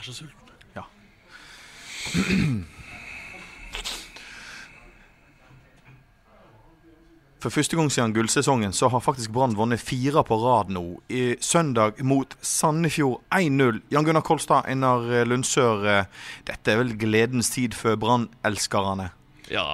Er så sulten. Ja. For første gang siden gullsesongen så har faktisk Brann vunnet fire på rad nå. I søndag mot Sandefjord 1-0. Jan Gunnar Kolstad, Einar Lundsør. eh, Dette er vel gledens tid for Brann-elskerne? Ja,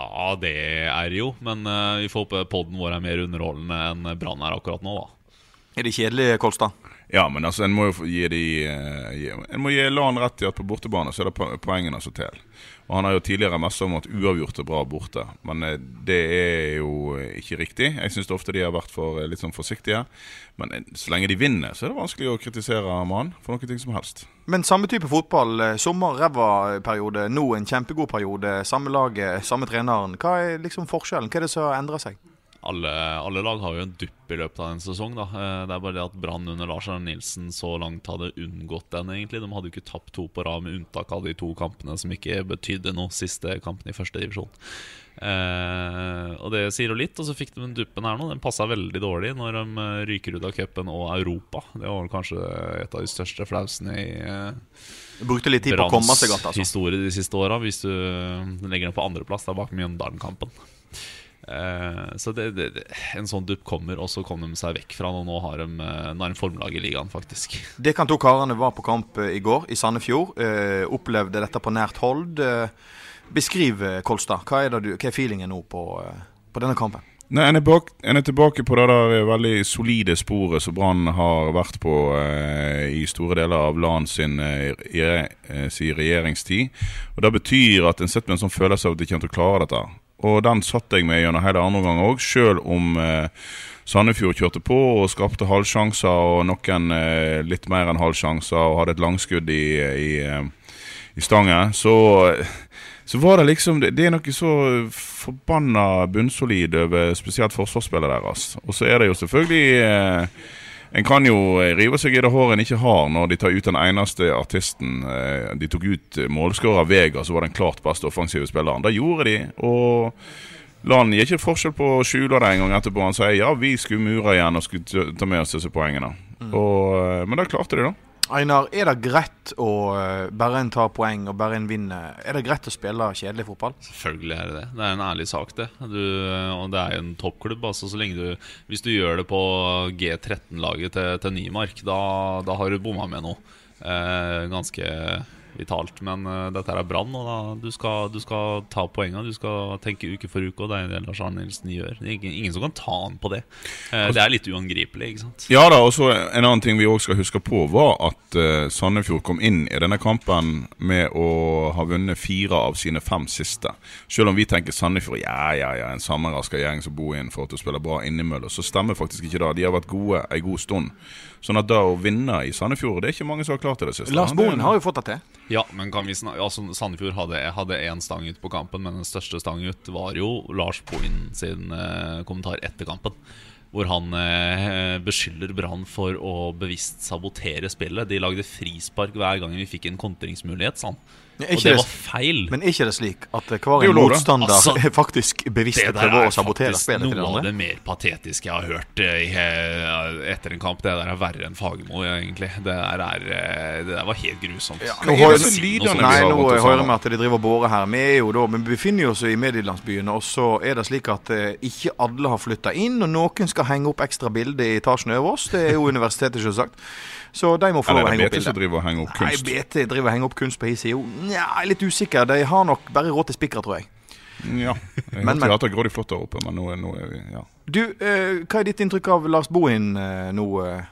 det er det jo. Men uh, vi får håpe podden vår er mer underholdende enn Brann er akkurat nå, da. Er det kjedelig, Kolstad? Ja, men altså, en må jo gi de eh, gi, En må gi Lan rett i at på bortebane så er det poengene som teller. Og Han har jo tidligere mest om at uavgjort er bra borte, men eh, det er jo eh, ikke riktig. Jeg syns ofte de har vært for litt sånn forsiktige. Men så lenge de vinner, så er det vanskelig å kritisere mannen for noe ting som helst. Men samme type fotball. Sommer, ræva periode. Nå en kjempegod periode. Samme laget, samme treneren. Hva er liksom forskjellen? Hva er det som har endra seg? Alle, alle lag har jo en dupp i løpet av en sesong. da Eh, Det er bare det at Brann under Lars Arne Nilsen så langt hadde unngått den. egentlig De hadde jo ikke tapt to på rad, med unntak av de to kampene som ikke betydde noe. Siste kampen i første divisjon. Eh, og det sier jo litt. Og så fikk de den duppen her nå. Den passa veldig dårlig når de eh, ryker ut av cupen og Europa. Det var kanskje et av de største flausene i eh, brukte litt tid på å komme seg godt, altså. historie de siste åra, hvis du legger den på andreplass. Det er bak Mjøndalen-kampen. Eh, så det, det, en sånn dupp kommer, og så kom de seg vekk fra den. Og nå har de, eh, nå er de formlag i ligaen, faktisk. Det kan to karene var på kamp eh, i går i Sandefjord. Uh, opplevde dette på nært hold. Uh, beskriv, Kolstad. Hva er, det du, hva er feelingen nå på, på denne kampen? Nei, en er, bak, en er tilbake på det der veldig solide sporet som Brann har vært på eh, i store deler av land sin, eh, eh, sin regjeringstid. Og Det betyr at en sitter med en sånn følelse av at de kommer til å klare dette. Og den satte jeg med gjennom hele andre gang òg, sjøl om eh, Sandefjord kjørte på og skapte halvsjanser, og noen eh, litt mer enn halvsjanser, og hadde et langskudd i, i, eh, i stangen. Så så var det liksom Det, det er noe så forbanna bunnsolid over spesielt forsvarsspillet deres. Og så er det jo selvfølgelig eh, En kan jo rive seg i det håret en ikke har, når de tar ut den eneste artisten. Eh, de tok ut målskårer Vega, som var den klart beste offensive spilleren. Det gjorde de. og Land gir ikke forskjell på å skjule det en gang etterpå. Han sier ja, vi skulle mure igjen og skulle ta med oss disse poengene. Og, eh, men det klarte de, da. Einar, er det greit å eh, bare en tar poeng og bare en vinner? Er det greit å spille kjedelig fotball? Selvfølgelig er det det. Det er en ærlig sak, det. Du, og det er en toppklubb. Altså, så lenge du, hvis du gjør det på G13-laget til, til Nymark, da, da har du bomma med noe. Eh, ganske vitalt. Men uh, dette er Brann, og da, du, skal, du skal ta poengene. Du skal tenke uke for uke, og det er det Lars Arne Nilsen gjør. Det er ingen, ingen som kan ta han på det. Eh, det er litt uangripelig, ikke sant. Ja da, og så En annen ting vi også skal huske på, var at uh, Sandefjord kom inn i denne kampen med å ha vunnet fire av sine fem siste. Selv om vi tenker Sandefjord ja, ja, ja, en sammenraska gjeng som bor inn for at du spiller bra innimellom, så stemmer faktisk ikke det. De har vært gode ei god stund. Sånn at det å vinne i Sandefjord, det er ikke mange som har klart det det siste. Lars er- har jo fått det til. Ja, men kan vi altså, Sandefjord hadde, én stang ut på kampen, men den største stang ut var jo Lars Bohin sin eh, kommentar etter kampen. Hvor han eh, beskylder Brann for å bevisst sabotere spillet. De lagde frispark hver gang vi fikk en kontringsmulighet, sa han. Er Og det det- var feil. Men er ikke det slik at hver er en motstander Altså, faktisk bevisst Det der prøver er å sabotere spillet til faktisk noe av det mer patetiske jeg har hørt eh, i etter en kamp. Det der er verre enn Fagermo, egentlig. Det der, er, eh, det der var helt grusomt. Ja, nå er hører- det vi Nei, nå rundt oss hører her vi at de driver og borer her. Vi er jo da, vi befinner oss i medielandsbyen, og så er det slik at eh, ikke alle har flytta inn, og noen skal henge opp ekstra bilde i etasjen over oss. Det er jo universitetet, selvsagt. Så de må få lov å er henge det opp BT som bilde. driver og henger opp kunst? Nei, BT driver og henger opp kunst på hi side. Nja, jeg er litt usikker. De har nok bare råd til spikere, tror jeg. Ja. Jeg Men, men. at det grådig flott der oppe, men nå, nå er vi ja. Du, eh, hva er ditt inntrykk av Lars Bohin eh, nå eh,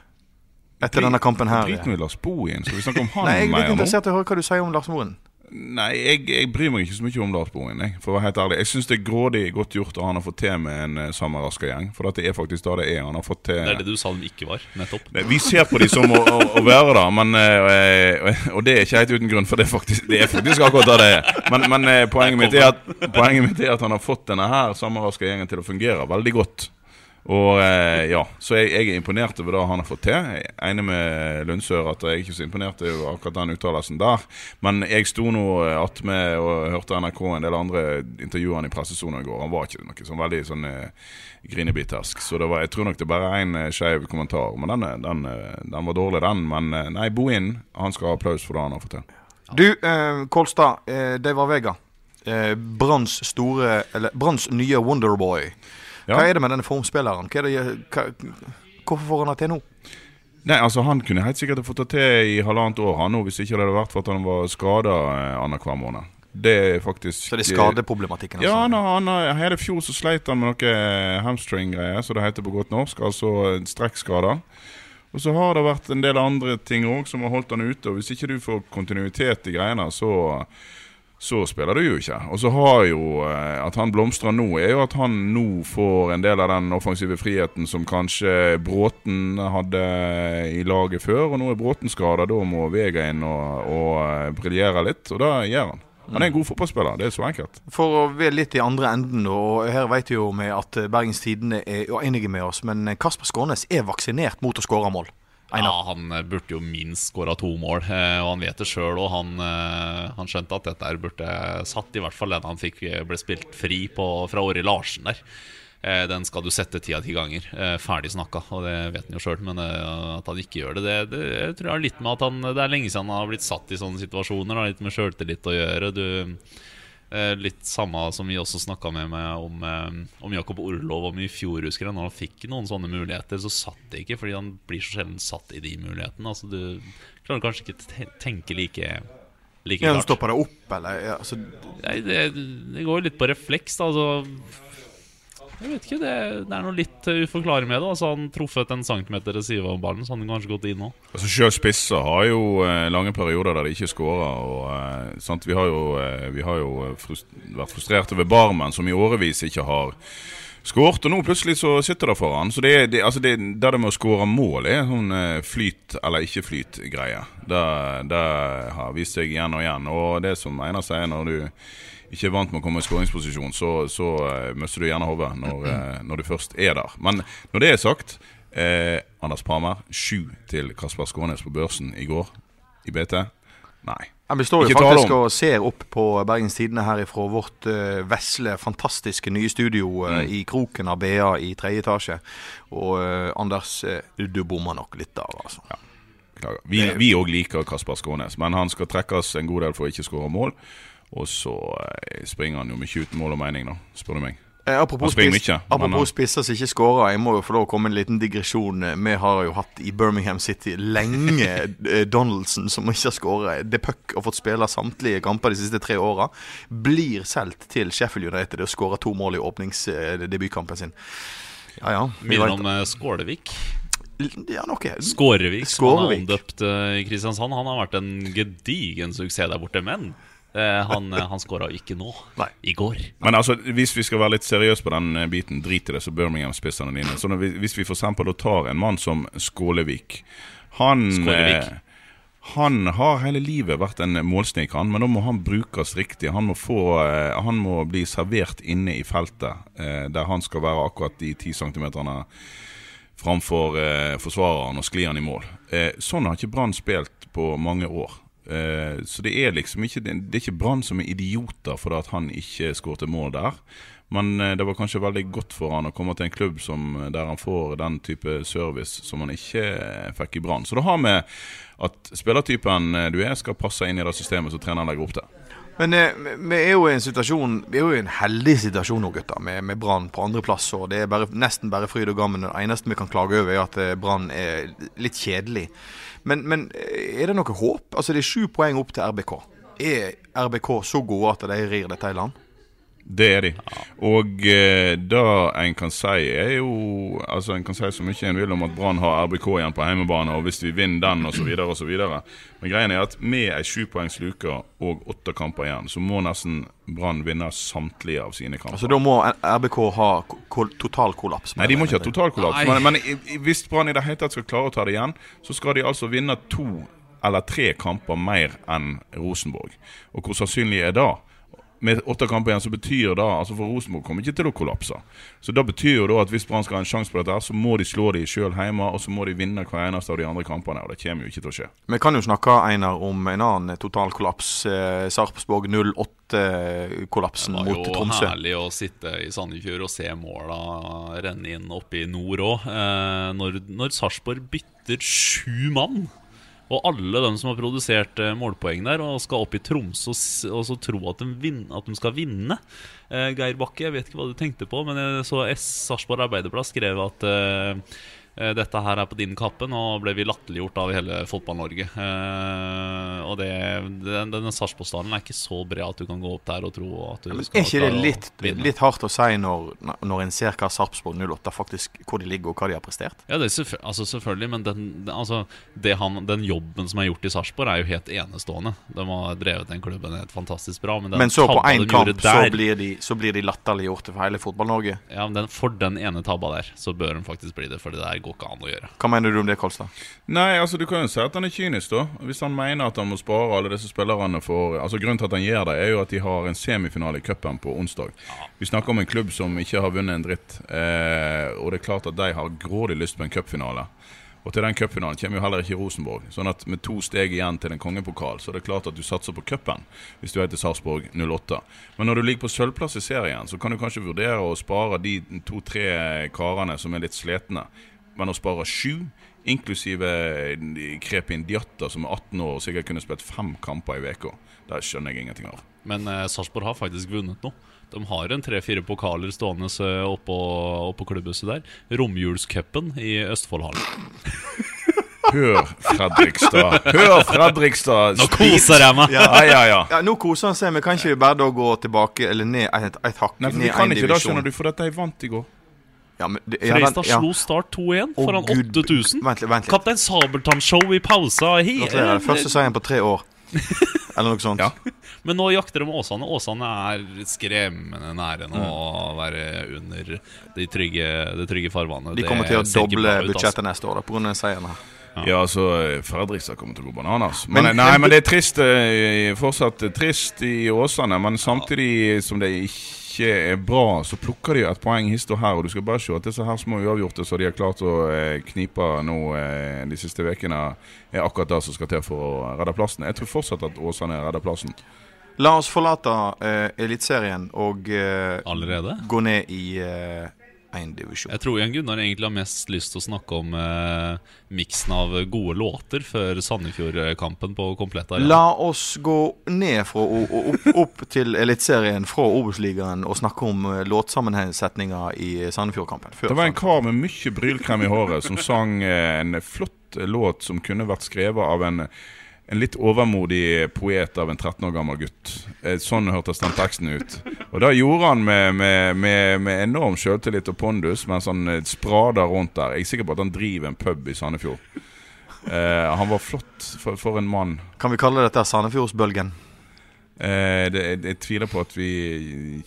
etter denne kampen her? Drit nå i Lars Bohin. Skal vi snakke om han Nei, jeg er litt interessert i å høre hva du sier om Lars Bohin. Nei, jeg, jeg bryr meg ikke så mye om Lars Bohin, jeg, for å være helt ærlig. Jeg syns det er grådig godt gjort av han har fått til med en uh, Samaraska-gjeng. For at det er faktisk da det er. Han har fått til Det er det du sa de ikke var, nettopp. Nei, Vi ser på de som å, å, å være det, men uh, Og det er ikke helt uten grunn, for det er faktisk, det er faktisk akkurat det det er. Men, men uh, poenget, mitt er at, poenget mitt er at han har fått denne her Samaraska-gjengen til å fungere veldig godt. Og eh, ja, Så jeg, jeg, er imponert over det han har fått til. Jeg egner med Lundsør at jeg er ikke så imponert over akkurat den uttalelsen der. Men jeg sto nå attmed og hørte NRK en del andre intervjue han i pressesonen i går. Han var ikke noe sånn veldig sånn eh, grinebitersk. Så var, jeg tror nok det er bare én eh, skeiv kommentar. Men den, den, den, var dårlig, den. Men nei, Bohin han skal ha applaus for det han har fått til. Du, eh, Kolstad. Eh, Deivar Vega. Eh, Branns nye Wonderboy. Ja. Hva er det med denne formspilleren? Hva det, hva, hvorfor får han det til nå? Nei, altså Han kunne helt sikkert fått det til i halvannet år han nå, hvis ikke det hadde vært for at han var skada eh, annenhver måned. Det er faktisk Så det er skadeproblematikken? Altså. Ja, han, han, hele fjor så sleit han med noe hamstring-greier, som det heter på godt norsk. Altså strekkskader. Og så har det vært en del andre ting òg som har holdt han ute. Og hvis ikke du får kontinuitet i greiene, så så spiller du jo ikke. Og så har jo eh, At han blomstrer nå, er jo at han nå får en del av den offensive friheten som kanskje Bråten hadde i laget før. Og nå er Bråten skada, da må Vega inn og, og eh, briljere litt, og det gjør han. Han er en god fotballspiller. Det er så enkelt. For å være litt i andre enden, og her vet vi jo at Bergens Tidende er uenige med oss, men Kasper Skånes er vaksinert mot å skåre mål. Ja, Han eh, burde jo minst skåra to mål, eh, og han vet det sjøl. Og han, eh, han, skjønte at dette burde satt, i hvert fall den han fikk ble spilt fri på fra Åri Larsen der. Den skal du sette ti av ti ganger. Ferdig snakka, og det vet han jo sjøl. Men at han ikke gjør det, det, det jeg tror jeg har litt med at han, det er lenge siden han har blitt satt i sånne situasjoner. Det har litt med sjøltillit å gjøre. Du litt samme som vi også snakka med meg om, eh, om Jakob Orlov om i fjor. husker jeg Når han fikk noen sånne muligheter, så satt det ikke, fordi han blir så sjelden satt i de mulighetene. Altså Du klarer kanskje ikke tenke like like ja, Stopper det opp, eller? Ja, altså. Det, det, går litt på refleks. da altså jeg vet ikke, det, det, er noe litt uforklarlig med det. Altså Han truffet en centimeter ved siden av ballen, så hadde han kanskje gått inn nå. Altså Sjøl spisser har jo eh, lange perioder der de ikke skårer. Eh, vi har jo, eh, vi har jo eh, frust vært frustrerte ved Barmen, som i årevis ikke har skåret. Og nå plutselig så sitter det foran. Så det, det, altså det, det, med å skåre mål er sånn eh, flyt eller ikke flyt-greie. Det, det har vist seg igjen og igjen. Og det som Einar sier når du ikke er vant med å komme i skåringsposisjon, så, så uh, mister du gjerne hodet når, uh, når, du først er der. Men når det er sagt eh, Anders Parmer, sju til Kasper Skånes på børsen i går i BT. Nei. Ja, vi står jo faktisk og ser opp på Bergens Tidende her fra vårt uh, vesle, fantastiske nye studio uh, mm. i kroken av BA i tredje etasje. Og uh, Anders, du bommer nok litt der, altså. Ja. Vi òg liker Kasper Skånes, men han skal trekkes en god del for å ikke skåre mål. Og så eh, springer han jo mye uten mål og mening, da, spør du meg. Eh, apropos spiss, apropos spisser som ikke skårer, jeg må jo få lov å komme en liten digresjon. Eh, vi har jo hatt i Birmingham City lenge eh, Donaldson som ikke har skåret. De Puck har fått spille samtlige kamper de siste tre åra. Blir solgt til Sheffield United og skårer to mål i åpningsdebutkampen sin. Ja, ja, Minner om Skålevik. Ja, noe. Skårevik, som han er omdøpt i Kristiansand. Han har vært en gedigen suksess der borte. Men han, eh, han skåra ikke nå. Nei. I går. Men altså, hvis vi skal være litt seriøse på den eh, biten, drit i det, så Birmingham-spissene dine. Så vi, hvis vi f.eks. tar en mann som Skålevik Han Skålevik. Han har hele livet vært en målsnik, han, men da må han brukes riktig. Han må, få, han må bli servert inne i feltet, der han skal være akkurat de ti centimeterne framfor forsvareren og skli han i mål. sånn har ikke Brann spilt på mange år. Eh, så det er liksom ikke Det er ikke Brann som er idioter for at han ikke skåret mål der. Men eh, det var kanskje veldig godt for han å komme til en klubb som, eh, der han får den type service som han ikke fikk i Brann. Så det har med at spillertypen du er, skal passe inn i det systemet som treneren legger opp til. Men vi er jo i en situasjon Vi er jo i en heldig situasjon nå, gutter, med, med Brann på andreplass. Og det er bare, nesten bare fryd og gammen. Det eneste vi kan klage over, er at Brann er litt kjedelig. Men, men, eh, er det noe håp? Altså Det er sju poeng opp til RBK. Er RBK så gode at de rir dette i land? Det er de. Og eh, det en kan si, er jo Altså En kan si så mye en vil om at Brann har RBK igjen på hjemmebane, og hvis vi vinner den, osv., osv. Men greien er at med ei sjupoengsluke og åtte kamper igjen, så må nesten Brann vinne samtlige av sine kamper. Altså Da må RBK ha kol total? Nei, de må ikke ha totalkollaps. Men, men hvis Brann i det hele tatt skal klare å ta det igjen, så skal de altså vinne to eller tre kamper mer enn Rosenborg. Og hvor sannsynlig er det? Med åtte kamper igjen så betyr det altså For Rosenborg kommer ikke til å kollapse. Så det betyr jo da at hvis Brann skal ha en sjanse på dette, så må de slå de sjøl hjemme, og så må de vinne hver eneste av de andre kampene. Og det kommer jo ikke til å skje. Vi kan jo snakke Einar, om en annen totalkollaps. Eh, Sarpsborg 08-kollapsen mot Tromsø. Det var jo herlig å sitte i Sandefjord og se måla renne inn oppe i nord òg. Eh, når når Sarpsborg bytter sju mann, og alle de som har produsert eh, målpoeng der, og skal opp i Tromsø og, så tro at de, vinner, at de skal vinne. Eh, Geir Bakke, jeg vet ikke hva du tenkte på, men jeg så S Sarpsborg Arbeiderplass skrev at eh, dette her er på din kappe. Nå ble vi latterliggjort av hele Fotball-Norge. Eh, og det, den, denne Sarpsborgsdalen er ikke så bred at du kan gå opp der og tro at du Men skal er ikke det litt, litt hardt å si når, når en ser hva Sarpsborg 08 faktisk hvor de ligger og hva de har prestert? Ja, det selvfø altså selvfølgelig, men den, altså, det han, den jobben som er gjort i Sarpsborg, er jo helt enestående. De har drevet den klubben helt fantastisk bra. Men, Men så på én kamp gjorde så blir de, så blir de latterliggjort for hele Fotball-Norge. ja, men den, For den ene tabba der, så bør de faktisk bli det. For det der går ikke an å gjøre. Hva mener du om det, Kolstad? Nei, altså du kan jo si at han er kynisk, da. Hvis han mener at han må spare alle disse spillerne for Altså Grunnen til at han gjør det, er jo at de har en semifinale i cupen på onsdag. Vi snakker om en klubb som ikke har vunnet en dritt. Eh, og det er klart at de har grådig lyst på en cupfinale. Og til den cupfinalen kommer jo heller ikke Rosenborg. Sånn at med to steg igjen til en kongepokal, så er det klart at du satser på cupen hvis du heter Sarpsborg 08. Men når du ligger på sølvplass i serien, så kan du kanskje vurdere å spare de to-tre karene som er litt slitne. Men å spare sju, inklusive Krepin Diatta, som er 18 år og sikkert kunne spilt fem kamper i uka, det skjønner jeg ingenting av. Men eh, Sarpsborg har faktisk vunnet nå. De har en tre-fire pokaler stående eh, oppå, oppå klubbhuset der. Romjulscupen i Østfoldhallen. Hør Fredrikstad! Hør Fredrikstad! Nå koser jeg meg! Ja, ja, ja. Ja, Nå koser han seg, men kan ikke vi bare da gå tilbake eller ned et, et hakk? Nei, for ned Vi kan ikke da, skjønner du, for dette er vant i går. Ja, men det- ja, Freistad ja. slo Start 2-1 Å, foran 8000. Vent litt, vent litt. Kaptein Sabeltann-show i pausa. Gratulerer. Første seieren på tre år. Eller noe sånt. Ja. Men nå jakter de Åsane. Åsane er skremmende nære nå å Mm. være under de trygge, det trygge farvannet. De kommer til å doble altså. budsjettet neste år da, pga. den seieren her. Ja, altså Fredrikstad kommer til å gå bananas. Men, Men- nei, men- men det er trist eh, fortsatt trist i Åsane. Men samtidig som det ikke ikke er bra, så plukker de et poeng hist og her. Og du skal bare se at disse her små uavgjorte som de har klart å eh, knipe nå eh, de siste ukene, er akkurat det som skal til for å redde plassen. Jeg tror fortsatt at Åsane redder plassen. La oss forlate eh, Eliteserien og eh, gå ned i eh, 1-divisjon. Jeg tror Jan Gunnar egentlig har mest lyst til å snakke om eh, miksen av gode låter før Sandefjord-kampen på komplett arena. La oss gå ned fra, og, opp, opp til Eliteserien fra Obos-ligaen og snakke om eh, låtsammensetninger i Sandefjord-kampen. Det var en kar med mye brylkrem i håret som sang eh, en flott låt som kunne vært skrevet av en en litt overmodig poet av en 13 år gammel gutt. Eh, Sånn hørtes den teksten ut. Og det gjorde han med, med, med, med enorm sjøltillit og pondus mens han sprada sprader rundt der. Jeg er sikker på at han driver en pub i Sandefjord. Eh, han var flott for, for en mann. Kan vi kalle dette Sandefjordsbølgen? Eh, det, jeg, jeg tviler på at vi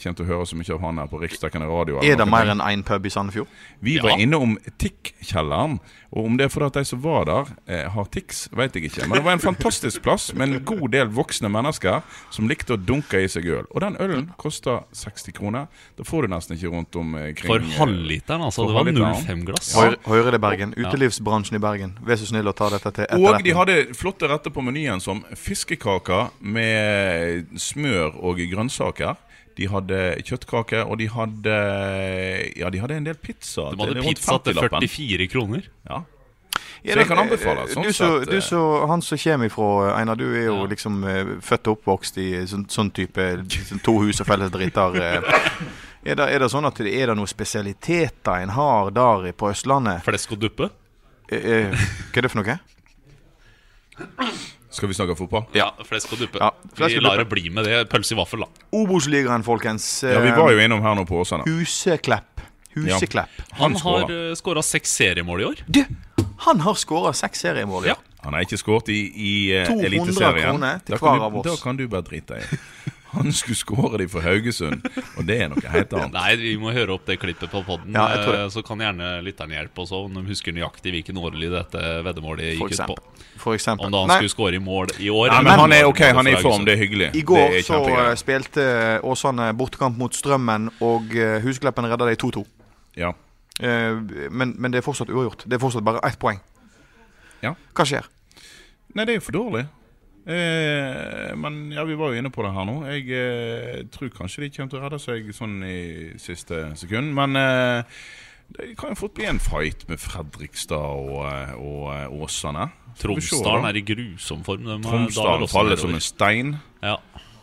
kommer til å høre så mye av han her på riksdekkende radio. Er det mer enn én pub i Sandefjord? Vi Ja. var innom Tikk-kjelleren. Og om det er fordi at de som var der, eh, har tics, vet jeg ikke. Men det var en fantastisk plass med en god del voksne mennesker som likte å dunke i seg øl. Og den ølen kosta 60 kroner. Det får du nesten ikke rundt omkring. For halvliteren, altså. For Det var 05-glass. Høyre, høyre det, Bergen. Utelivsbransjen i Bergen. Vær så snill å ta dette til Og de hadde flotte retter på menyen som fiskekaker med smør og grønnsaker. De hadde kjøttkake, og de hadde Ja, de hadde en del pizza. De hadde til pizza til 44 kroner. Ja. Så jeg kan anbefale, sånn du, så, sett, du eh. så Han som kommer ifra Einar, du er jo Ja. liksom eh, født og oppvokst i sånn, sånn type sånn to hus og felles driter. eh. Er det, er det sånn at det er det noen spesialiteter en har der på Østlandet? Flesk og duppe. Eh, eh, hva er det for noe? Skal vi snakke fotball? Ja, flesk og duppe. Ja, flesk vi lar duppe. det bli med det. Pølse i vaffel, da. Obos-ligaen, folkens. Ja, Vi var jo innom her nå på Åsane. Huseklepp. Huseklepp. Han, Han har uh, skåra seks seriemål i år. Du, han har skåra seks seriemål. i år. Ja. Han har ikke skåret i, i eh, 200 kroner til hver av oss. Da kan du bare drite deg i. Han skulle skåre de for Haugesund, og det er noe helt annet. Nei, vi må høre opp det klippet på poden. Ja, det. Så kan gjerne lytterne hjelpe oss òg, om de husker nøyaktig hvilken årlig dette veddemålet gikk ut på. For eksempel. Om da han Nei, skulle skåre i mål i år. Nei, men han er ok, han er i form. Det er hyggelig. I går så eh, spilte Åsane bortekamp mot Strømmen, og eh, Husekleppen redda de 2-2. Ja. Eh, Men, men det er fortsatt uavgjort. Det er fortsatt bare ett poeng. Ja. Hva skjer? Nei, det er jo for dårlig. Eh, men ja, vi var jo inne på det her nå. Jeg eh, tror kanskje de kommer til å redde seg sånn i siste sekund. Men eh, det kan jo fort bli en fight med Fredrikstad og, eh, og eh, Åsane. Tromsdalen er i grusom form. Tromsdalen faller som en stein. Ja.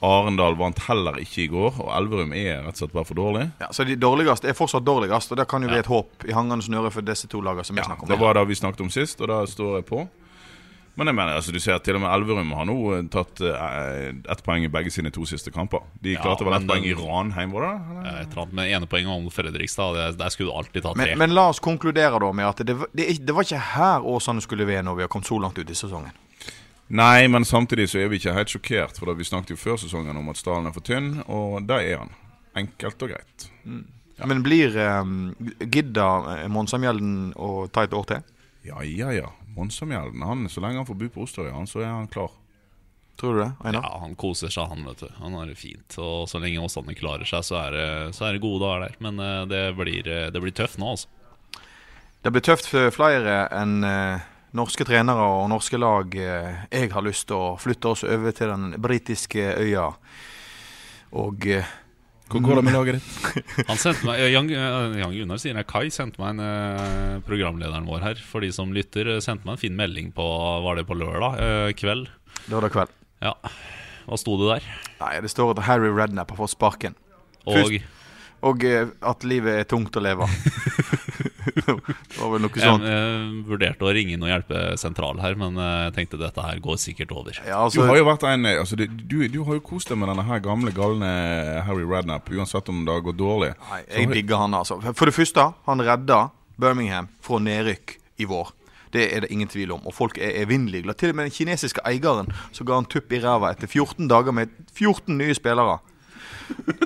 Arendal vant heller ikke i går, og Elverum er rett og slett bare for dårlig. Ja, så De dårligste er fortsatt dårligst, og det kan jo bli et håp i hangende snøre for disse to lagene som vi Ja, snakker om. det var det vi snakket om sist, og da står jeg på. Men jeg mener, altså, du ser til og med Elverum har nå eh, tatt eh, ett poeng i begge sine to siste kamper. De Ja, klarte vel ett poeng i Ranheim, var det? Eller? Et eller annet med ene poenget om Fredrikstad. Det, der skulle du alltid ta tre. Men, men la oss konkludere da med at det, var- det, det var ikke her Åsane skulle være når vi har kommet så langt ut i sesongen. Nei, men samtidig så er vi ikke helt sjokkert, for da vi snakket jo før sesongen om at stallen er for tynn, og der er han. Enkelt og greit. Men blir um, Gidda eh, Monsamjelden å ta et år til? Ja, ja, ja. Monsamjelden, han, så lenge han får bo på Osterøya, så er han klar. Tror du det, Einar? Ja, Han koser seg, han. vet du Han har det fint. Og så lenge Åsane klarer seg, så er det, så er det gode dager der. Men eh, det blir, eh, det blir tøft nå, altså. Det blir tøft for flere enn eh, norske trenere og norske lag. jeg har lyst til å flytte oss over til den britiske øya. Og eh, Hvor går det med laget ditt? Han sendte meg, Jan, eh, Jan Gunnar sier jeg, Kai sendte meg en eh, programlederen vår her For de som lytter, eh, sendte meg en fin melding på Var det på lørdag eh, kveld? lørdag kveld Ja, hva sto det der? Nei, det står at Harry Rednap har fått sparken. Og Først- Og eh, at livet er tungt å leve. det var vel noe jeg, sånt. eh, vurderte å ringe inn og hjelpe sentral her Men eh, jeg tenkte dette her går sikkert over Ja, Du altså, har jo vært en altså, du, du, du har jo kost deg med denne her gamle, galne Harry Redknapp, uansett om det har gått dårlig. Nei, jeg har- digger han, altså. For det første, han redda Birmingham fra nedrykk i vår. Det er det ingen tvil om. Og folk er evinnelig glad. Til og med den kinesiske eieren som ga han tupp i ræva etter 14 dager med 14 nye spillere.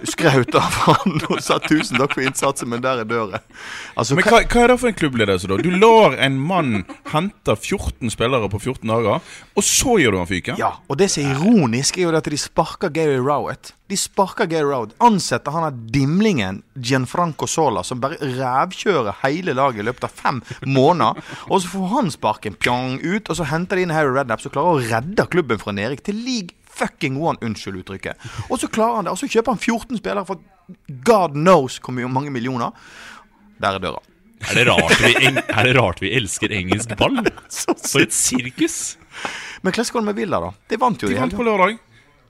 Skraut av han og sa 'tusen takk for innsatsen, men der er døra'. Altså, Men hva- hva, er det for en klubbledelse, da? Du lar en mann hente 14 spillere på 14 dager, og så gjør du han fyken? Ja, og det som er ironisk, er jo at de sparker Gary Rowett. De sparker Gary Rowett. Ansetter han av dimlingen Gianfranco Sola, som bare rævkjører hele laget i løpet av fem måneder. Og så får han sparken pjong ut, og så henter de inn Harry Redknapp, som klarer å redde klubben fra nedrykk til league fucking one. Unnskyld uttrykket. Og så klarer han det. Og så kjøper han 14 spillere for god knows hvor mange millioner. Der er døra. er det, rart vi, er det rart vi elsker engelsk ball? Så For et sirkus! Men hvordan går det med Villa, da? De vant jo De vant på lørdag.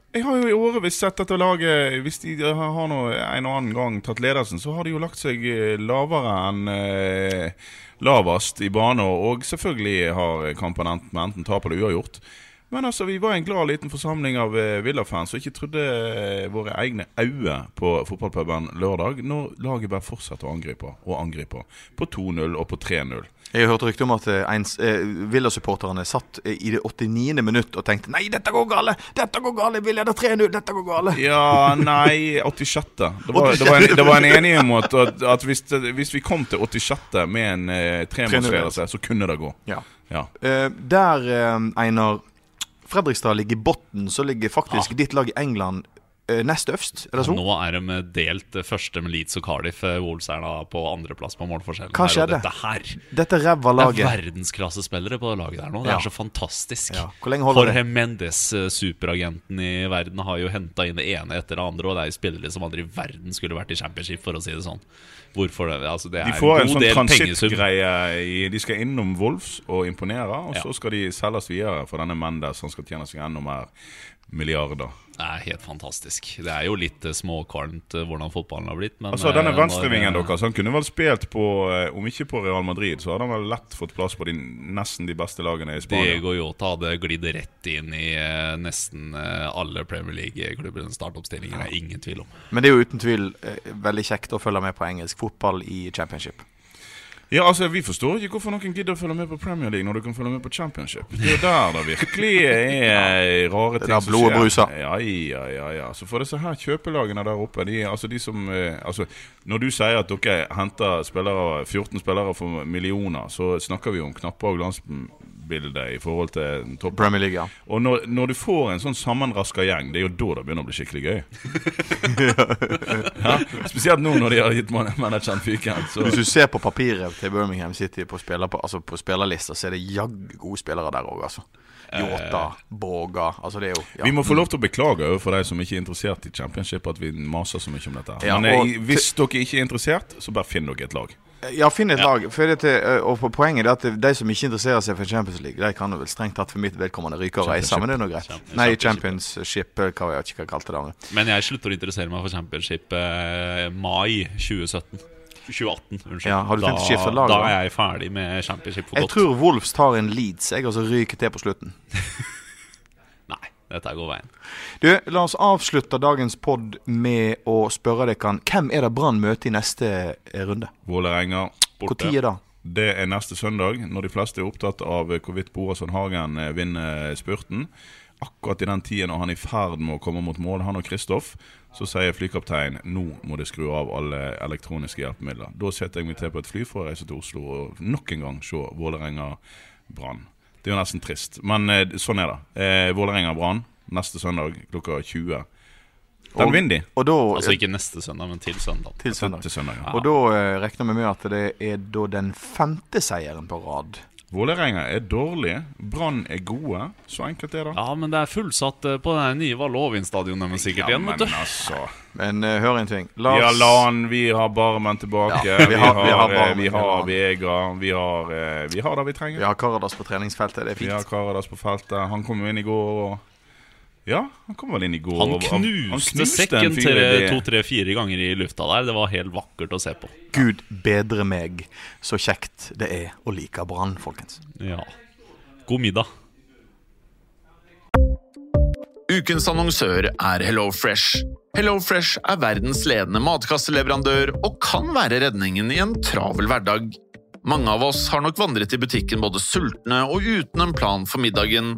Jeg har jo i årevis sett dette laget Hvis de har noe, en og annen gang tatt ledelsen, så har de jo lagt seg eh, lavere enn eh, lavest i bane. Og selvfølgelig har kampen enten, enten tap eller uavgjort. Men altså, vi var en glad liten forsamling av eh, Villa-fans som ikke trodde eh, våre egne øyne på fotballpuben lørdag, når laget bare fortsetter å angripe og angripe. På 2-0 og på 3-0. Jeg har hørt rykte om at eh, eh, Villa-supporterne satt i det 89. minutt og tenkte Nei, dette går gale! Dette går gale! Vi leder 3-0! Dette går gale! Ja, nei 86. Det var, det var, en, det var en enighet om at, at, hvis, hvis vi kom til 86. med en eh, tremålsledelse, så kunne det gå. Ja. Ja. Eh, der, Einar Fredrikstad ligger i bunnen, så ligger faktisk ditt lag i England nest øverst. Ja. Nå er de delt eh, første med Leeds og Cardiff. Eh, Wolves er da på andreplass på målforskjellen. Hva her, og skjedde? Dette her Dette ræva Det laget. er verdensklassespillere på det laget der nå. Det Ja. er så fantastisk. Ja. Hvor lenge holder Jorge? Mendes, eh, superagenten i verden, har jo henta inn det ene etter det andre. Og det er jo spillere som aldri i verden skulle vært i championship, for å si det sånn. Hvorfor det? Altså, det er De får en en sånn transittgreie. De skal innom Wolves og imponere, og Ja. så skal de selges videre for denne Mendes. som skal tjene seg enda mer milliarder. Det er helt fantastisk. Det er jo litt eh, småkvalmt eh, hvordan fotballen har blitt. Men Altså, denne eh, venstrevingen deres Han kunne vel spilt på Om ikke på Real Madrid, så hadde han vel lett fått plass på de, nesten de beste lagene i Spania. Diego Yota hadde glidd rett inn i nesten alle Premier League-klubbenes startoppstillinger. Det er ingen tvil om. Men det er jo uten tvil veldig kjekt å følge med på engelsk fotball i championship. Ja, altså, Vi forstår ikke hvorfor noen gidder å følge med på Premier League når du kan følge med på Championship. Det er der det virkelig er rare Det er ting der blodet bruser. Ja, ja, ja, ja. Så for disse her kjøpelagene der oppe de, altså de som, eh, altså, Når du sier at dere henter spillere, 14 spillere for millioner, så snakker vi om knapper og glansbilde i forhold til topp... Premier League, ja. Og når, når du får en sånn sammenraska gjeng, det er jo da det begynner å bli skikkelig gøy. ja, spesielt nå når de har gitt man- manageren fyken. Så Hvis du ser på papiret til Birmingham City på, spiller, på, altså på spillerlista, så er det jaggu gode spillere der òg, altså. Yota, Boga Altså, det er jo ja. Vi må få lov til å beklage overfor de som ikke er interessert i championship, at vi maser så mye om dette. Ja, Men eh, hvis dere ikke er interessert, så bare finn dere et lag. Ja, finn et lag. For til, og på poenget er at de som ikke interesserer seg for Champions League, de kan jo vel strengt tatt for mitt vedkommende ryke og reise, men det er nå greit. Champions- Nei, Championship. Hva hva jeg ikke hva kalte det. andre. Men jeg slutter å interessere meg for Championship eh, mai 2017. 2018, unnskyld. Ja, har du tenkt å da, skifte lag, Da er jeg ferdig med Championship for Jeg godt. tror Wolfs tar en Leeds, jeg, og så ryker til på slutten. Dette går veien. Du, La oss avslutte dagens pod med å spørre dere hvem er det Brann møter i neste eh, runde? Vålerenga Når borte. er det? Det er neste søndag, når de fleste er opptatt av eh, hvorvidt Boasson Hagen eh, vinner spurten. Akkurat i den tiden når han er i ferd med å komme mot mål, han og Kristoff, så sier flykaptein nå må de skru av alle elektroniske hjelpemidler. Da setter jeg meg til på et fly for å reise til Oslo og nok en gang se Vålerenga-Brann. Det er jo nesten trist, men eh, sånn er det. Eh, Vålerenga-Brann neste søndag klokka 20. Den Og- vinner de Og da Altså ikke neste søndag, men til søndag. til søndag. til søndag. Ja. Og da eh, regner vi med at det er da den femte seieren på rad. Vålerenga er dårlige, Brann er gode. Så enkelt er det. Ja, men det er fullsatt eh, på det nye med sikkert igjen, men vet du. altså Men uh, hør en ting. La Vi har LAN, vi har Barmen tilbake. Ja, vi, har, vi, har, Barmen, vi vi har Vega. Vi har, eh, vi har det vi trenger. Vi har Karadas på treningsfeltet. Det er fint. Vi har. Karadas på feltet. Han kom jo inn i går og Ja, han kom vel inn i går. Han knuste, han, sekken knuste sekken to-tre-fire ganger i lufta der. Det var helt vakkert å se på. Gud bedre meg, så kjekt det er å like Brann, folkens. Ja. God middag. Ukens annonsør er HelloFresh. HelloFresh er verdens ledende matkasseleverandør og kan være redningen i en travel hverdag. Mange av oss har nok vandret i butikken både sultne og uten en plan for middagen,